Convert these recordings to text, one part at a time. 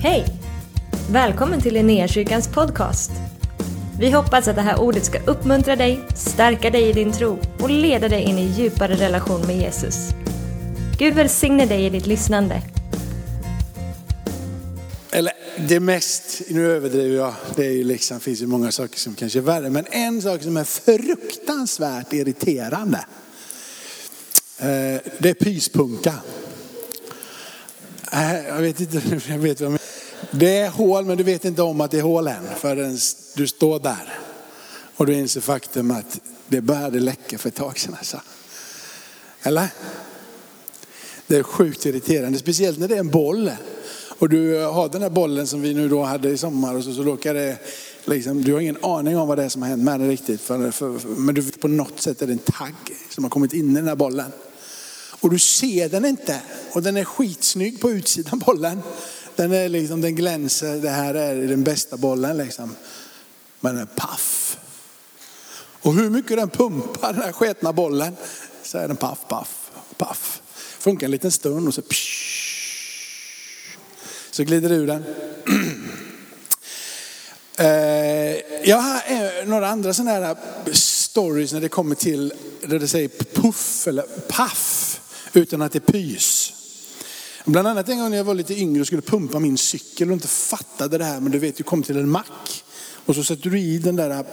Hej! Välkommen till Linnéakyrkans podcast. Vi hoppas att det här ordet ska uppmuntra dig, stärka dig i din tro och leda dig in i djupare relation med Jesus. Gud välsigne dig i ditt lyssnande. Eller det mest, nu överdriver jag, det är ju liksom, finns ju många saker som kanske är värre. Men en sak som är fruktansvärt irriterande. Eh, det är pyspunka. Eh, jag vet inte, jag vet vad jag menar. Det är hål men du vet inte om att det är hål än förrän du står där. Och du inser faktum att det började läcka för ett tag sedan. Alltså. Eller? Det är sjukt irriterande, speciellt när det är en boll. Och du eh, har den här bollen som vi nu då hade i sommar och så, så råkar det, liksom, du har ingen aning om vad det är som har hänt med den riktigt. För, för, för, men du, på något sätt är det en tagg som har kommit in i den här bollen. Och du ser den inte. Och den är skitsnygg på utsidan bollen. Den, är liksom, den glänser, det här är den bästa bollen liksom. Men den är paff. Och hur mycket den pumpar den här sketna bollen så är den paff, paff, paff. Funkar en liten stund och så psh, så glider det ur den. Eh, jag har eh, några andra sådana här stories när det kommer till där det säger puff eller paff utan att det pys. Bland annat en gång när jag var lite yngre och skulle pumpa min cykel och inte fattade det här. Men du vet, du kom till en mack och så sätter du i den där,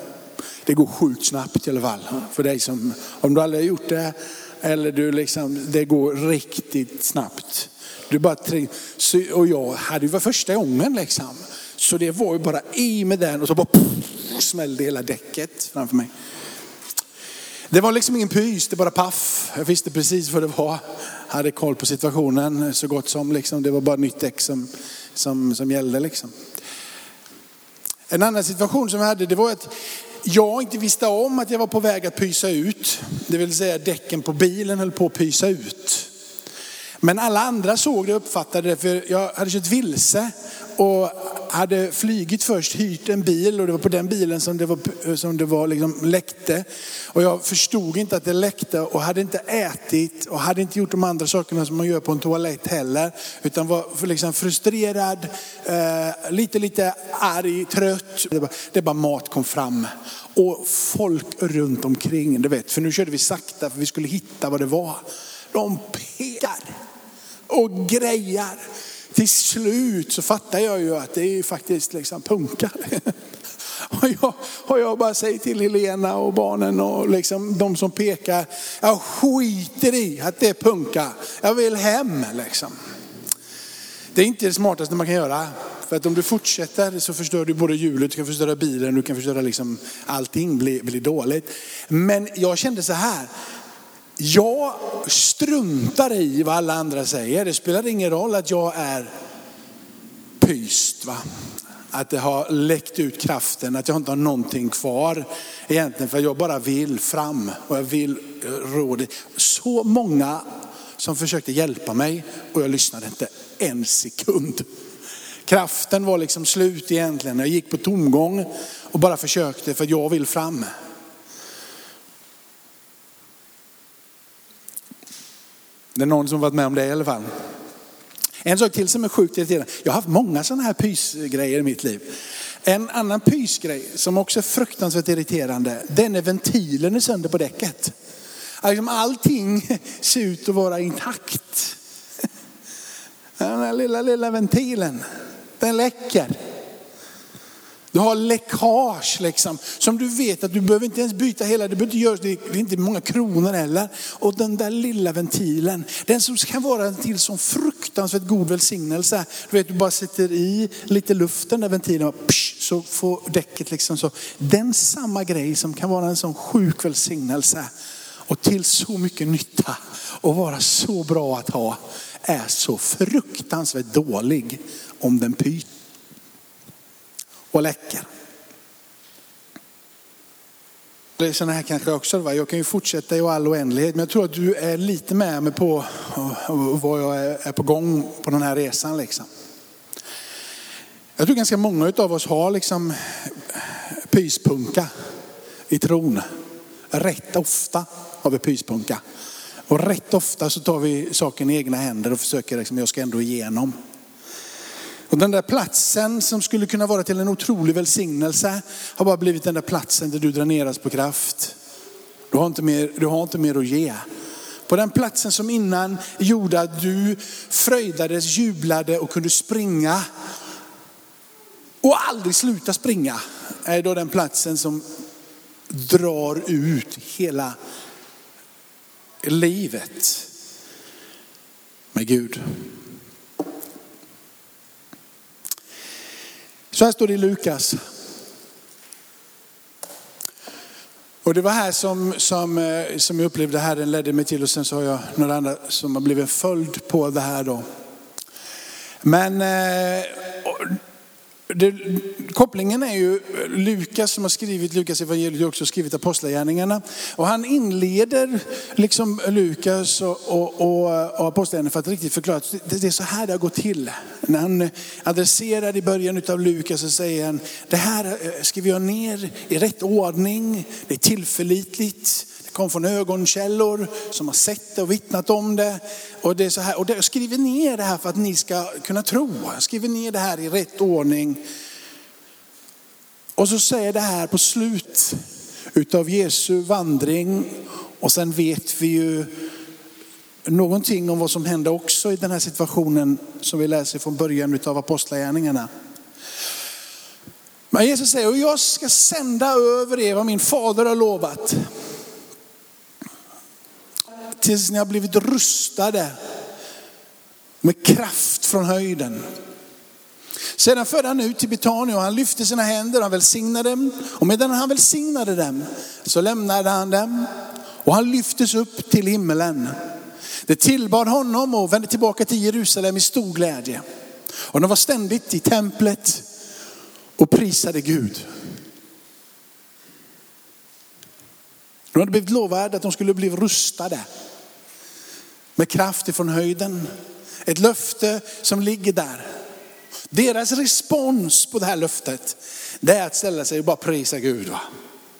det går sjukt snabbt i alla fall. För dig som, om du aldrig har gjort det, eller du liksom, det går riktigt snabbt. Du bara, tränger. så, och jag hade ju var första gången liksom. Så det var ju bara i med den och så bara pff, smällde hela däcket framför mig. Det var liksom ingen pys, det bara paff. Jag visste precis vad det var. Hade koll på situationen så gott som. Liksom. Det var bara nytt däck som, som, som gällde. Liksom. En annan situation som jag hade det var att jag inte visste om att jag var på väg att pysa ut. Det vill säga däcken på bilen höll på att pysa ut. Men alla andra såg det och uppfattade det för jag hade kört vilse och hade flygit först, hyrt en bil och det var på den bilen som det var, som det var liksom läckte. Och jag förstod inte att det läckte och hade inte ätit och hade inte gjort de andra sakerna som man gör på en toalett heller. Utan var liksom frustrerad, eh, lite lite arg, trött. Det bara, det bara mat kom fram. Och folk runt omkring, du vet, för nu körde vi sakta för vi skulle hitta vad det var. De pekar och grejar. Till slut så fattar jag ju att det är ju faktiskt liksom punkar. Och jag, och jag bara säger till Helena och barnen och liksom de som pekar, jag skiter i att det är punka. Jag vill hem liksom. Det är inte det smartaste man kan göra. För att om du fortsätter så förstör du både hjulet, du kan förstöra bilen, du kan förstöra liksom allting blir, blir dåligt. Men jag kände så här, jag struntar i vad alla andra säger. Det spelar ingen roll att jag är pyst. Va? Att det har läckt ut kraften, att jag inte har någonting kvar egentligen. För jag bara vill fram och jag vill råd. Så många som försökte hjälpa mig och jag lyssnade inte en sekund. Kraften var liksom slut egentligen. Jag gick på tomgång och bara försökte för att jag vill fram. Det är någon som varit med om det i alla fall. En sak till som är sjukt irriterande. Jag har haft många sådana här pysgrejer i mitt liv. En annan pysgrej som också är fruktansvärt irriterande, den är ventilen är sönder på däcket. Liksom allting ser ut att vara intakt. Den här lilla, lilla ventilen, den läcker. Du har läckage liksom. Som du vet att du behöver inte ens byta hela, Det behöver inte göra, det är inte många kronor heller. Och den där lilla ventilen, den som kan vara till som fruktansvärt god välsignelse. Du vet, du bara sätter i lite luft den där ventilen och psh, så får däcket liksom så. Den samma grej som kan vara en sån sjuk välsignelse och till så mycket nytta och vara så bra att ha är så fruktansvärt dålig om den pyter och läcker. Det är sådana här kanske också. Va? Jag kan ju fortsätta i all oändlighet. Men jag tror att du är lite med mig på vad jag är på gång på den här resan. Liksom. Jag tror ganska många av oss har liksom pyspunka i tron. Rätt ofta har vi pyspunka. Och rätt ofta så tar vi saken i egna händer och försöker, liksom, jag ska ändå igenom. Och den där platsen som skulle kunna vara till en otrolig välsignelse har bara blivit den där platsen där du dräneras på kraft. Du har inte mer, du har inte mer att ge. På den platsen som innan gjorde att du fröjdades, jublade och kunde springa och aldrig sluta springa är då den platsen som drar ut hela livet med Gud. Så här står det i Lukas. Och det var här som, som, eh, som jag upplevde Herren ledde mig till och sen så har jag några andra som har blivit en följd på det här då. Men eh, det, kopplingen är ju Lukas som har skrivit Lukas evangeliet och också skrivit apostlagärningarna. Och han inleder liksom Lukas och, och, och, och apostlagärningarna för att riktigt förklara att det, det är så här det har gått till. När han adresserar i början av Lukas så säger han, det här skriver jag ner i rätt ordning, det är tillförlitligt kom från ögonkällor som har sett det och vittnat om det. Och det är så här, och jag skriver ner det här för att ni ska kunna tro. Jag skriver ner det här i rätt ordning. Och så säger det här på slut utav Jesu vandring. Och sen vet vi ju någonting om vad som hände också i den här situationen som vi läser från början utav apostlagärningarna. Men Jesus säger, och jag ska sända över er vad min fader har lovat tills ni har blivit rustade med kraft från höjden. Sedan förde han ut till Betania och han lyfte sina händer och han välsignade dem. Och medan han välsignade dem så lämnade han dem och han lyftes upp till himmelen. Det tillbad honom och vände tillbaka till Jerusalem i stor glädje. Och de var ständigt i templet och prisade Gud. De hade blivit lovade att de skulle bli rustade med kraft ifrån höjden. Ett löfte som ligger där. Deras respons på det här löftet, det är att ställa sig och bara prisa Gud. Va?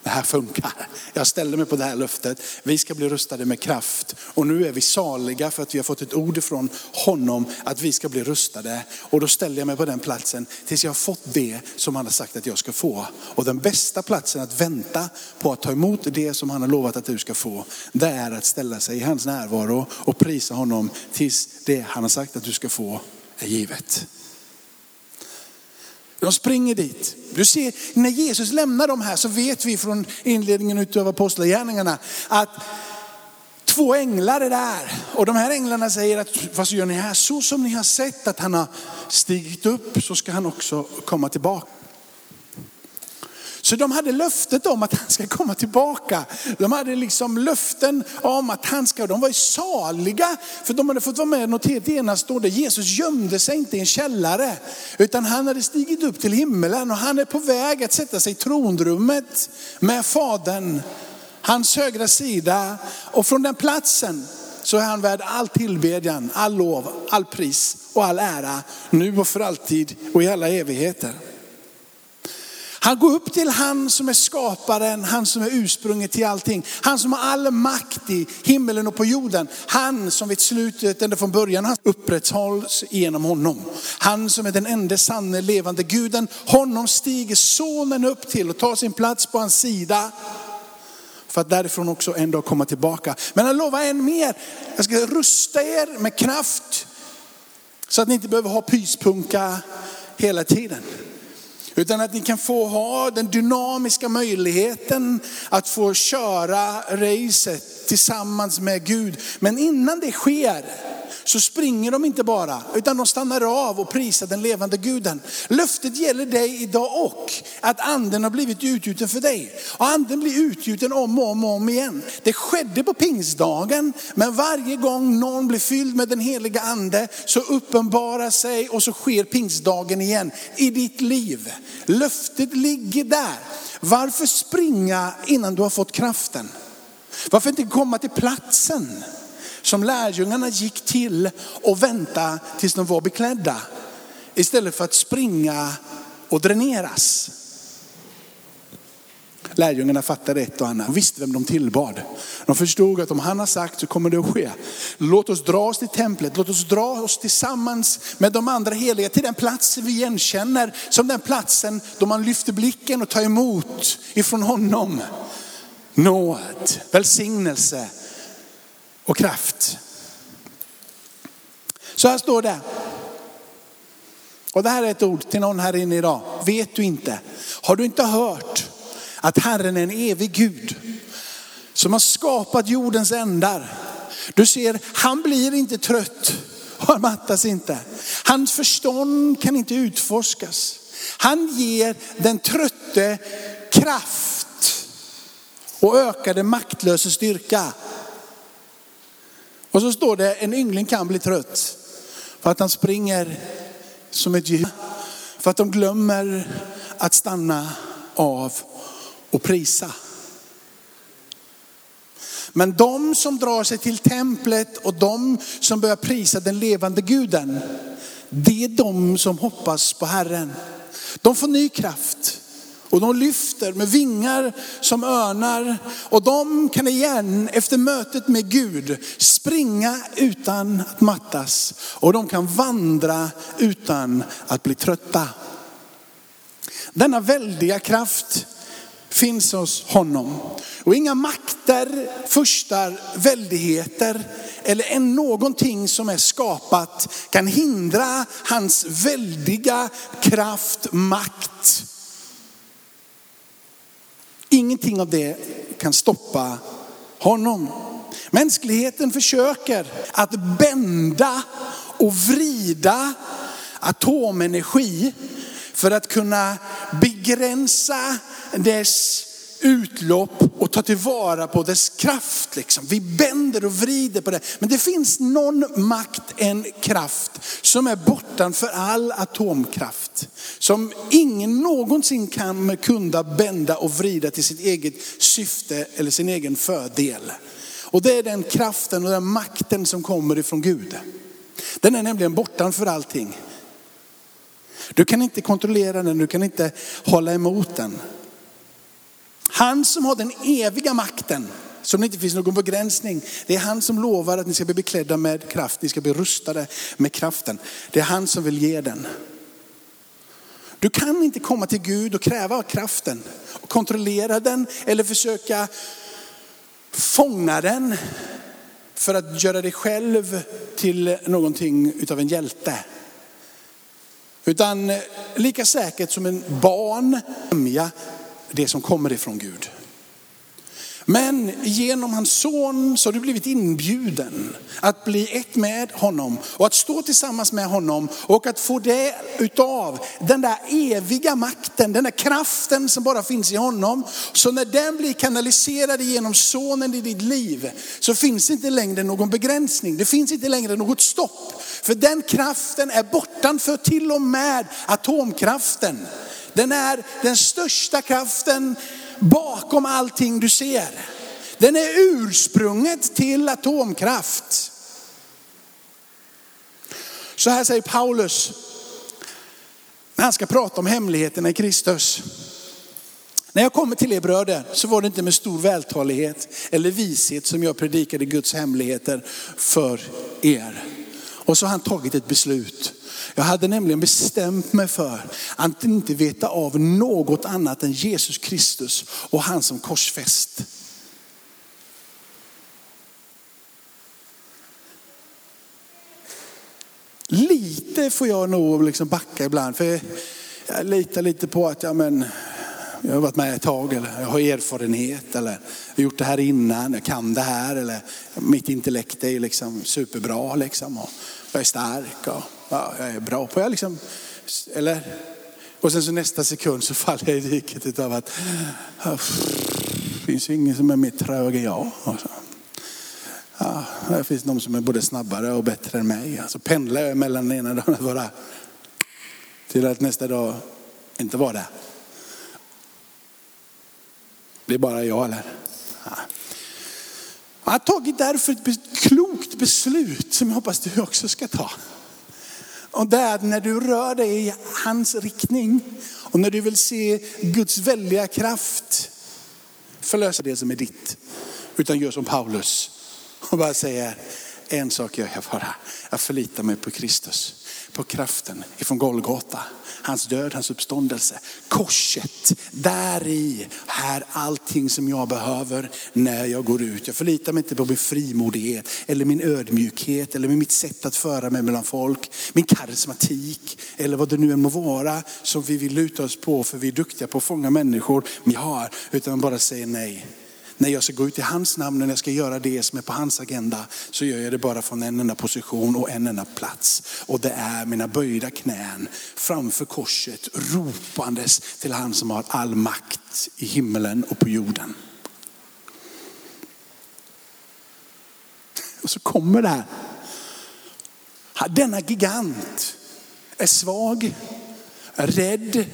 Det här funkar. Jag ställer mig på det här löftet. Vi ska bli rustade med kraft. Och nu är vi saliga för att vi har fått ett ord från honom att vi ska bli rustade. Och då ställer jag mig på den platsen tills jag har fått det som han har sagt att jag ska få. Och den bästa platsen att vänta på att ta emot det som han har lovat att du ska få, det är att ställa sig i hans närvaro och prisa honom tills det han har sagt att du ska få är givet. De springer dit. Du ser, när Jesus lämnar dem här så vet vi från inledningen av apostlagärningarna att två änglar är där. Och de här änglarna säger att vad gör ni här? Så som ni har sett att han har stigit upp så ska han också komma tillbaka. Så de hade löftet om att han ska komma tillbaka. De hade liksom löften om att han ska, de var saliga för de hade fått vara med något helt enastående. Jesus gömde sig inte i en källare utan han hade stigit upp till himmelen och han är på väg att sätta sig i tronrummet med fadern, hans högra sida. Och från den platsen så är han värd all tillbedjan, all lov, all pris och all ära nu och för alltid och i alla evigheter. Han går upp till han som är skaparen, han som är ursprunget till allting. Han som har all makt i himmelen och på jorden. Han som vid slutet, ända från början, han upprätthålls genom honom. Han som är den enda sanne levande guden. Honom stiger sonen upp till och tar sin plats på hans sida. För att därifrån också en dag komma tillbaka. Men han lovar än mer. Jag ska rusta er med kraft. Så att ni inte behöver ha pyspunka hela tiden. Utan att ni kan få ha den dynamiska möjligheten att få köra racet tillsammans med Gud. Men innan det sker så springer de inte bara, utan de stannar av och prisar den levande guden. Löftet gäller dig idag och att anden har blivit utgjuten för dig. Och anden blir utgjuten om och om och om igen. Det skedde på pingstdagen, men varje gång någon blir fylld med den heliga ande så uppenbarar sig och så sker pingstdagen igen i ditt liv. Löftet ligger där. Varför springa innan du har fått kraften? Varför inte komma till platsen? Som lärjungarna gick till och vänta tills de var beklädda. Istället för att springa och dräneras. Lärjungarna fattade ett och annat. och visste vem de tillbad. De förstod att om han har sagt så kommer det att ske. Låt oss dra oss till templet. Låt oss dra oss tillsammans med de andra heliga till den plats vi igenkänner som den platsen då man lyfter blicken och tar emot ifrån honom. Nåd, välsignelse och kraft. Så här står det. Och det här är ett ord till någon här inne idag. Vet du inte? Har du inte hört att Herren är en evig Gud som har skapat jordens ändar? Du ser, han blir inte trött och han mattas inte. Hans förstånd kan inte utforskas. Han ger den trötte kraft och ökade maktlöse styrka. Och så står det, en yngling kan bli trött för att han springer som ett djur. För att de glömmer att stanna av och prisa. Men de som drar sig till templet och de som börjar prisa den levande guden, det är de som hoppas på Herren. De får ny kraft. Och de lyfter med vingar som örnar. Och de kan igen efter mötet med Gud springa utan att mattas. Och de kan vandra utan att bli trötta. Denna väldiga kraft finns hos honom. Och inga makter förstar väldigheter eller någonting som är skapat kan hindra hans väldiga kraft, makt Ingenting av det kan stoppa honom. Mänskligheten försöker att bända och vrida atomenergi för att kunna begränsa dess utlopp och ta tillvara på dess kraft. Liksom. Vi bänder och vrider på det. Men det finns någon makt, en kraft som är bortanför all atomkraft. Som ingen någonsin kan kunna bända och vrida till sitt eget syfte eller sin egen fördel. Och det är den kraften och den makten som kommer ifrån Gud. Den är nämligen bortanför allting. Du kan inte kontrollera den, du kan inte hålla emot den. Han som har den eviga makten, som det inte finns någon begränsning. Det är han som lovar att ni ska bli beklädda med kraft, ni ska bli rustade med kraften. Det är han som vill ge den. Du kan inte komma till Gud och kräva kraften och kontrollera den eller försöka fånga den för att göra dig själv till någonting utav en hjälte. Utan lika säkert som en barn det som kommer ifrån Gud. Men genom hans son så har du blivit inbjuden att bli ett med honom och att stå tillsammans med honom och att få det utav den där eviga makten, den där kraften som bara finns i honom. Så när den blir kanaliserad genom sonen i ditt liv så finns det inte längre någon begränsning. Det finns inte längre något stopp. För den kraften är bortanför till och med atomkraften. Den är den största kraften bakom allting du ser. Den är ursprunget till atomkraft. Så här säger Paulus när han ska prata om hemligheterna i Kristus. När jag kommer till er bröder så var det inte med stor vältalighet eller vishet som jag predikade Guds hemligheter för er. Och så har han tagit ett beslut. Jag hade nämligen bestämt mig för att inte veta av något annat än Jesus Kristus och han som korsfäst. Lite får jag nog liksom backa ibland. För jag litar lite på att ja, men, jag har varit med ett tag eller jag har erfarenhet eller jag har gjort det här innan, jag kan det här eller mitt intellekt är liksom superbra liksom och jag är stark och ja, jag är bra på. Jag liksom, eller? Och sen så nästa sekund så faller jag i diket av att ah, det finns ju ingen som är mer trög än jag. Alltså. Ja, det finns de som är både snabbare och bättre än mig. Så pendlar jag mellan den ena dagen att vara till att nästa dag inte vara det. Det är bara jag eller? Ja. Jag har tagit därför ett klokt beslut som jag hoppas du också ska ta. Och det är när du rör dig i hans riktning och när du vill se Guds väldiga kraft förlösa det som är ditt. Utan gör som Paulus och bara säger, en sak gör jag bara. Jag förlitar mig på Kristus på kraften ifrån Golgata. Hans död, hans uppståndelse. Korset, där i är allting som jag behöver när jag går ut. Jag förlitar mig inte på min frimodighet eller min ödmjukhet eller mitt sätt att föra mig mellan folk. Min karismatik eller vad det nu än må vara som vi vill luta oss på för vi är duktiga på att fånga människor. Vi har, utan bara säger nej när jag ska gå ut i hans namn, och när jag ska göra det som är på hans agenda, så gör jag det bara från en enda position och en enda plats. Och det är mina böjda knän framför korset, ropandes till han som har all makt i himmelen och på jorden. Och så kommer det här. Denna gigant är svag, är rädd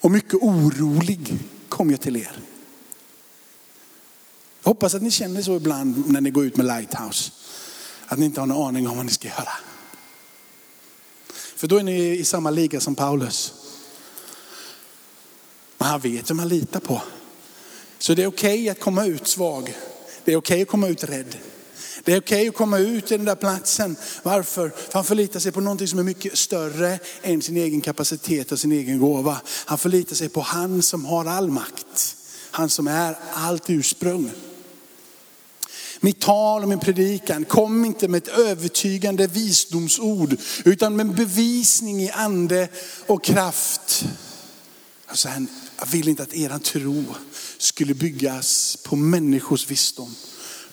och mycket orolig kom jag till er. Jag hoppas att ni känner så ibland när ni går ut med Lighthouse. Att ni inte har en aning om vad ni ska göra. För då är ni i samma liga som Paulus. Men han vet vem han litar på. Så det är okej okay att komma ut svag. Det är okej okay att komma ut rädd. Det är okej okay att komma ut i den där platsen. Varför? För han förlitar sig på någonting som är mycket större än sin egen kapacitet och sin egen gåva. Han förlitar sig på han som har all makt. Han som är allt ursprung. Mitt tal och min predikan kom inte med ett övertygande visdomsord, utan med bevisning i ande och kraft. Alltså, jag vill inte att er tro skulle byggas på människors visdom,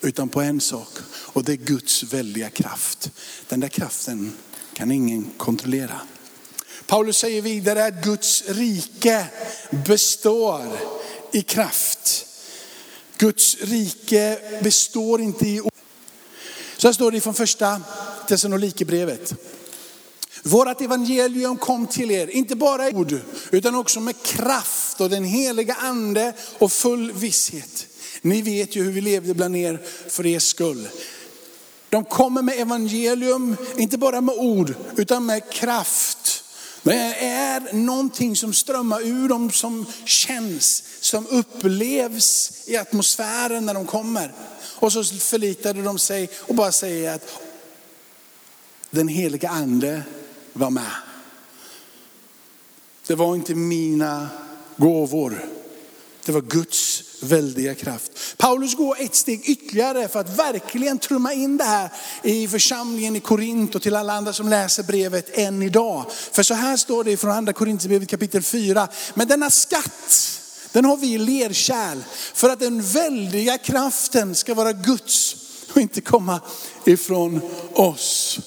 utan på en sak och det är Guds väldiga kraft. Den där kraften kan ingen kontrollera. Paulus säger vidare att Guds rike består i kraft. Guds rike består inte i ord. Så här står det från första Thessalonikerbrevet. Vårat evangelium kom till er, inte bara i ord, utan också med kraft och den heliga ande och full visshet. Ni vet ju hur vi levde bland er för er skull. De kommer med evangelium, inte bara med ord, utan med kraft. Det är någonting som strömmar ur dem som känns som upplevs i atmosfären när de kommer. Och så förlitade de sig och bara säger att den heliga ande var med. Det var inte mina gåvor. Det var Guds väldiga kraft. Paulus går ett steg ytterligare för att verkligen trumma in det här i församlingen i Korint och till alla andra som läser brevet än idag. För så här står det från andra Korintierbrevet kapitel 4. Men denna skatt den har vi i lerkärl för att den väldiga kraften ska vara Guds och inte komma ifrån oss.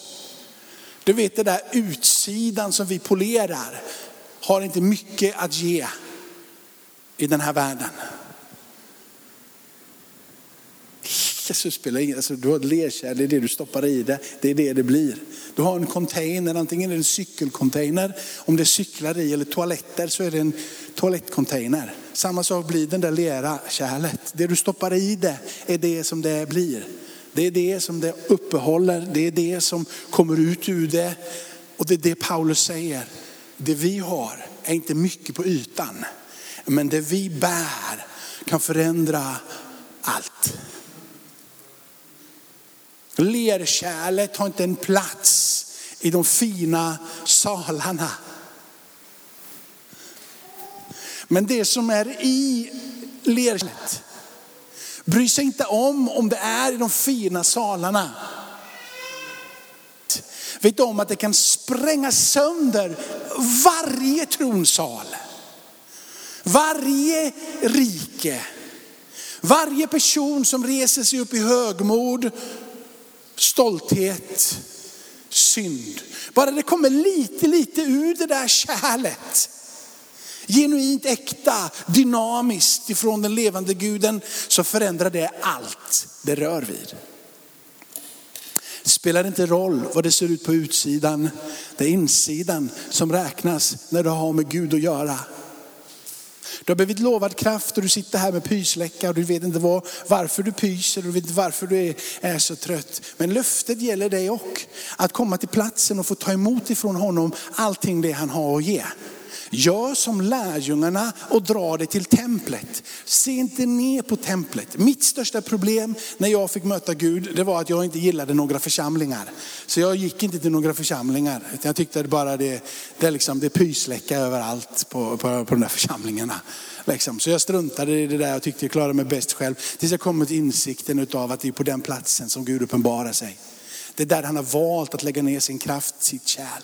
Du vet det där utsidan som vi polerar har inte mycket att ge i den här världen. Jesus spelar ingen alltså, Du har ett lerkärl, det är det du stoppar i det. Det är det det blir. Du har en container, antingen är det en cykelcontainer, om det är cyklar i eller toaletter så är det en toalettcontainer. Samma sak blir den där lera kärlet. Det du stoppar i det är det som det blir. Det är det som det uppehåller, det är det som kommer ut ur det. Och det är det Paulus säger. Det vi har är inte mycket på ytan. Men det vi bär kan förändra allt. Lerkärlet har inte en plats i de fina salarna. Men det som är i lerkärlet bryr sig inte om om det är i de fina salarna. Vet om att det kan spränga sönder varje tronsal. Varje rike. Varje person som reser sig upp i högmod stolthet, synd. Bara det kommer lite, lite ur det där kärlet. Genuint äkta, dynamiskt ifrån den levande guden så förändrar det allt det rör vid. Spelar inte roll vad det ser ut på utsidan, det är insidan som räknas när du har med Gud att göra. Du har blivit lovad kraft och du sitter här med pysläcka och du vet inte var, varför du pyser och du vet inte varför du är, är så trött. Men löftet gäller dig och att komma till platsen och få ta emot ifrån honom allting det han har att ge. Gör som lärjungarna och dra dig till templet. Se inte ner på templet. Mitt största problem när jag fick möta Gud, det var att jag inte gillade några församlingar. Så jag gick inte till några församlingar. Jag tyckte att bara det, det, liksom, det pysläcka överallt på, på, på de där församlingarna. Liksom. Så jag struntade i det där och tyckte jag klarade mig bäst själv. Tills jag kom till insikten av att det är på den platsen som Gud uppenbarar sig. Det är där han har valt att lägga ner sin kraft, sitt kärl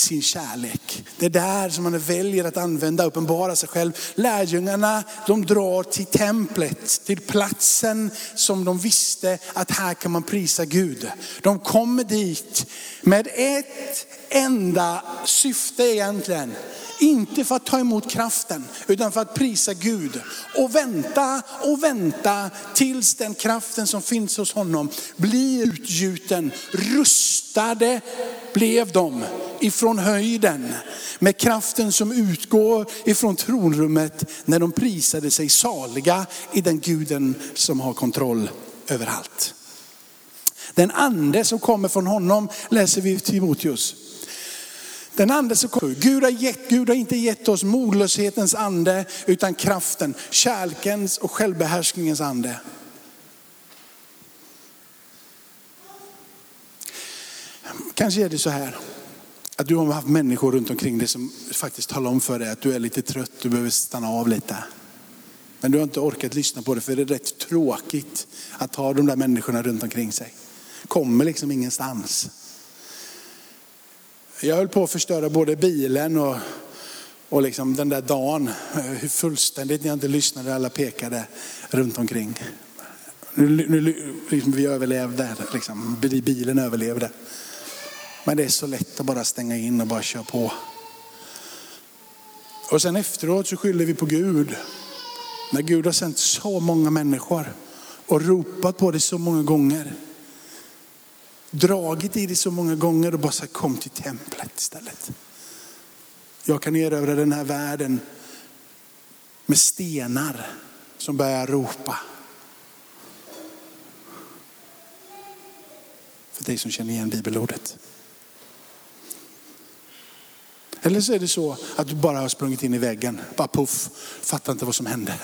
sin kärlek. Det är där som han väljer att använda, uppenbara sig själv. Lärjungarna de drar till templet, till platsen som de visste att här kan man prisa Gud. De kommer dit med ett enda syfte egentligen. Inte för att ta emot kraften, utan för att prisa Gud. Och vänta och vänta tills den kraften som finns hos honom blir utgjuten. Rustade blev de ifrån höjden med kraften som utgår ifrån tronrummet när de prisade sig saliga i den guden som har kontroll över allt. Den ande som kommer från honom läser vi i Timoteus. Den ande som kommer, Gud har, gett, Gud har inte gett oss modlöshetens ande utan kraften, kärlekens och självbehärskningens ande. Kanske är det så här att du har haft människor runt omkring dig som faktiskt talar om för dig att du är lite trött, du behöver stanna av lite. Men du har inte orkat lyssna på det för det är rätt tråkigt att ha de där människorna runt omkring sig. Kommer liksom ingenstans. Jag höll på att förstöra både bilen och, och liksom den där dagen. Hur fullständigt när jag inte lyssnade alla pekade runt omkring. Nu, nu, liksom vi överlevde, liksom, bilen överlevde. Men det är så lätt att bara stänga in och bara köra på. Och sen efteråt så skyller vi på Gud. När Gud har sänt så många människor och ropat på det så många gånger. Dragit i det så många gånger och bara sagt kom till templet istället. Jag kan erövra den här världen med stenar som börjar ropa. För dig som känner igen bibelordet. Eller så är det så att du bara har sprungit in i väggen. Bara puff, fattar inte vad som hände.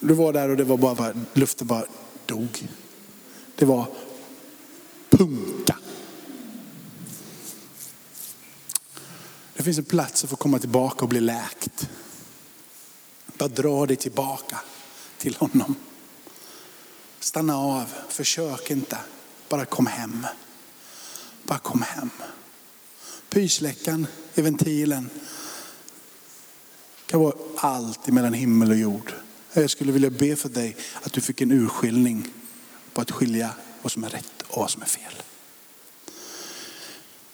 Du var där och det var bara, luften bara dog. Det var punka. Det finns en plats att få komma tillbaka och bli läkt. Bara dra dig tillbaka till honom. Stanna av, försök inte. Bara kom hem. Bara kom hem pysläckan i ventilen. Det kan vara allt mellan himmel och jord. Jag skulle vilja be för dig att du fick en urskiljning på att skilja vad som är rätt och vad som är fel.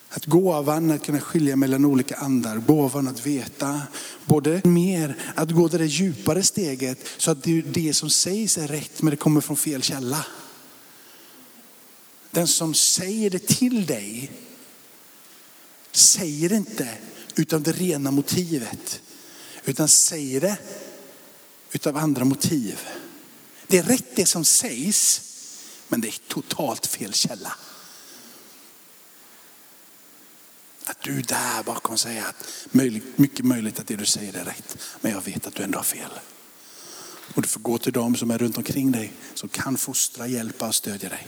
Att gåvan att kunna skilja mellan olika andar, gåvan att veta, både mer att gå det djupare steget så att det, det som sägs är rätt men det kommer från fel källa. Den som säger det till dig säger inte utav det rena motivet, utan säger det utav andra motiv. Det är rätt det som sägs, men det är totalt fel källa. Att du där bakom säger att mycket möjligt att det du säger är rätt, men jag vet att du ändå har fel. Och du får gå till dem som är runt omkring dig, som kan fostra, hjälpa och stödja dig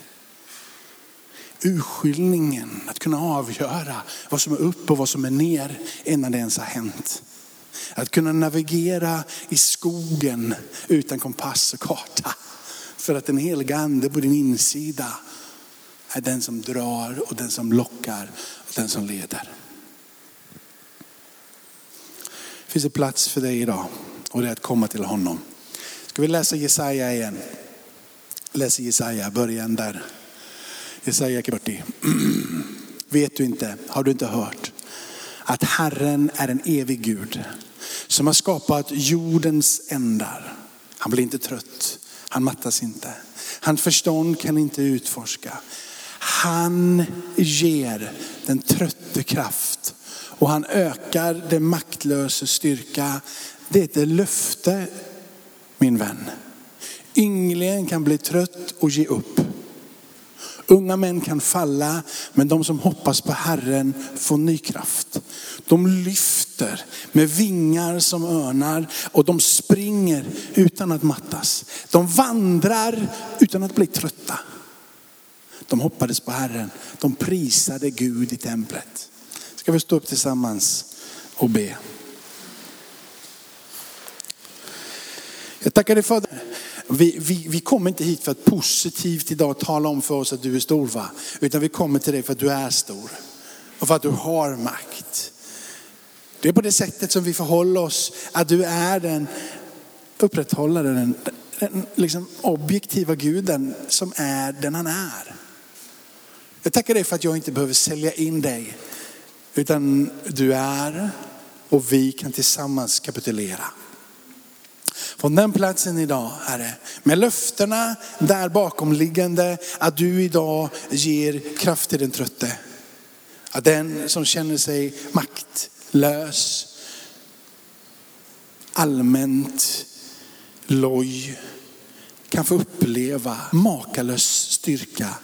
urskiljningen, att kunna avgöra vad som är upp och vad som är ner innan det ens har hänt. Att kunna navigera i skogen utan kompass och karta. För att den heliga ande på din insida är den som drar och den som lockar och den som leder. Det finns en plats för dig idag och det är att komma till honom. Ska vi läsa Jesaja igen? Läs Jesaja, början där. Jesaja 40. Vet du inte, har du inte hört att Herren är en evig Gud som har skapat jordens ändar. Han blir inte trött, han mattas inte. Hans förstånd kan inte utforska. Han ger den trötte kraft och han ökar den maktlöse styrka. Det är ett löfte min vän. Ynglingen kan bli trött och ge upp. Unga män kan falla, men de som hoppas på Herren får ny kraft. De lyfter med vingar som örnar och de springer utan att mattas. De vandrar utan att bli trötta. De hoppades på Herren, de prisade Gud i templet. Ska vi stå upp tillsammans och be. Jag tackar dig Fader vi, vi, vi kommer inte hit för att positivt idag tala om för oss att du är stor va? Utan vi kommer till dig för att du är stor. Och för att du har makt. Det är på det sättet som vi förhåller oss, att du är den upprätthållaren, den, den liksom objektiva guden som är den han är. Jag tackar dig för att jag inte behöver sälja in dig. Utan du är och vi kan tillsammans kapitulera. Från den platsen idag, Herre, med löftena där bakomliggande, att du idag ger kraft till den trötte. Att den som känner sig maktlös, allmänt loj, kan få uppleva makalös styrka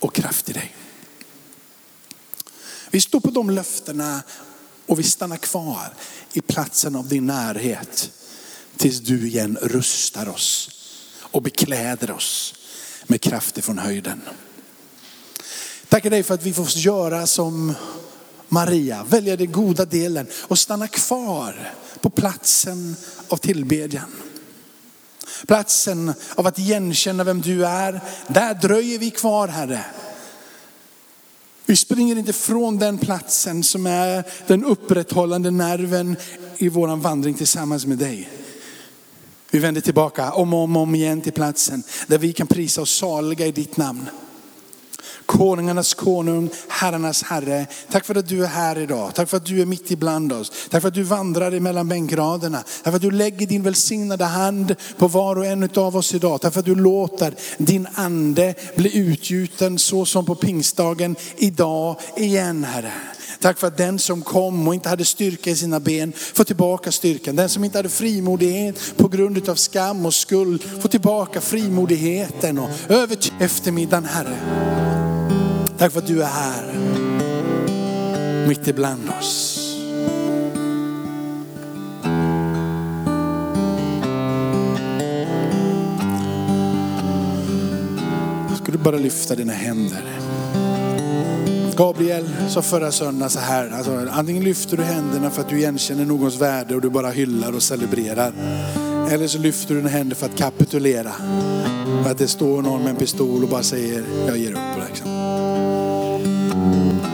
och kraft i dig. Vi står på de löftena och vi stannar kvar i platsen av din närhet tills du igen rustar oss och bekläder oss med kraft ifrån höjden. Tackar dig för att vi får göra som Maria, välja den goda delen och stanna kvar på platsen av tillbedjan. Platsen av att igenkänna vem du är. Där dröjer vi kvar Herre. Vi springer inte från den platsen som är den upprätthållande nerven i våran vandring tillsammans med dig. Vi vänder tillbaka om och om, om igen till platsen där vi kan prisa oss saliga i ditt namn. Konungarnas konung, herrarnas herre. Tack för att du är här idag. Tack för att du är mitt ibland oss. Tack för att du vandrar mellan bänkraderna. Tack för att du lägger din välsignade hand på var och en av oss idag. Tack för att du låter din ande bli utgjuten så som på pingstdagen idag igen Herre. Tack för att den som kom och inte hade styrka i sina ben får tillbaka styrkan. Den som inte hade frimodighet på grund av skam och skuld får tillbaka frimodigheten och över eftermiddagen Herre. Tack för att du är här mitt ibland oss. Ska du bara lyfta dina händer. Gabriel sa förra söndagen så här, alltså, antingen lyfter du händerna för att du igenkänner någons värde och du bara hyllar och celebrerar. Eller så lyfter du dina händer för att kapitulera. För att det står någon med en pistol och bara säger, jag ger upp. Liksom.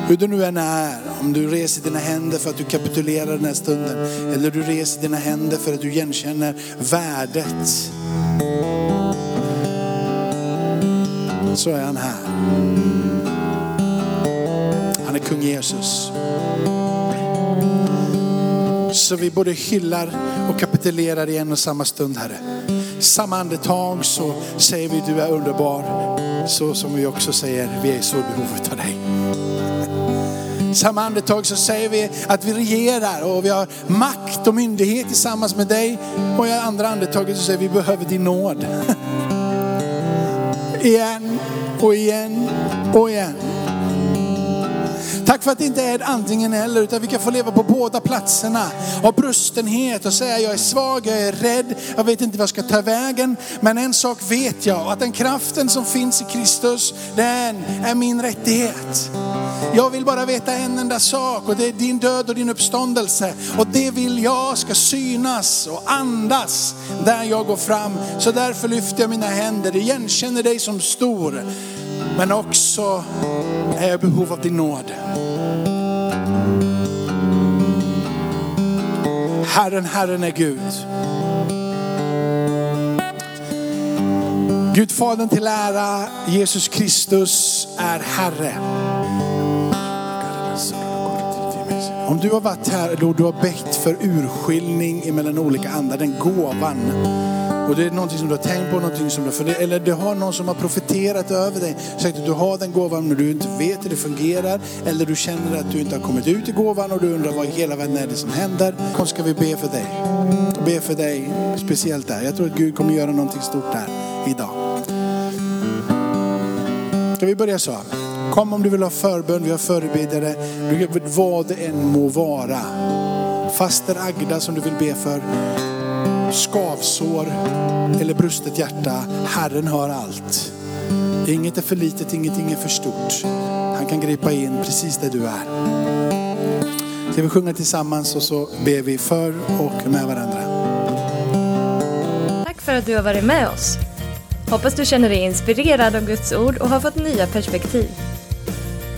Hur du nu än är, om du reser dina händer för att du kapitulerar den här stunden. Eller du reser dina händer för att du igenkänner värdet. Så är han här. Han är kung Jesus. Så vi både hyllar och kapitulerar i en och samma stund Herre. Samma andetag så säger vi du är underbar. Så som vi också säger vi är i så behov av dig. Samma andetag så säger vi att vi regerar och vi har makt och myndighet tillsammans med dig. Och i andra andetaget så säger vi behöver din nåd. igen och igen och igen. Tack för att det inte är ett antingen eller utan vi kan få leva på båda platserna. Av brustenhet och säga jag är svag, jag är rädd, jag vet inte vad jag ska ta vägen. Men en sak vet jag, att den kraften som finns i Kristus, den är min rättighet. Jag vill bara veta en enda sak och det är din död och din uppståndelse. Och det vill jag ska synas och andas där jag går fram. Så därför lyfter jag mina händer, igenkänner dig som stor. Men också är jag i behov av din nåd. Herren, Herren är Gud. Gud Fadern till ära, Jesus Kristus är Herre. Om du har varit här då du har bett för urskiljning mellan olika andar, den gåvan. Och det är någonting som du har tänkt på, någonting som du har funderat, eller du har någon som har profeterat över dig. Sagt att du har den gåvan men du inte vet hur det fungerar. Eller du känner att du inte har kommit ut i gåvan och du undrar vad i hela världen är det som händer. Kom ska vi be för dig. Be för dig speciellt där. Jag tror att Gud kommer göra någonting stort där idag. Ska vi börja så? Kom om du vill ha förbön, vi har förebedjare. Vad det än må vara. faster Agda som du vill be för, skavsår eller brustet hjärta. Herren hör allt. Inget är för litet, ingenting är för stort. Han kan gripa in precis där du är. Ska vi sjunga tillsammans och så ber vi för och med varandra. Tack för att du har varit med oss. Hoppas du känner dig inspirerad av Guds ord och har fått nya perspektiv.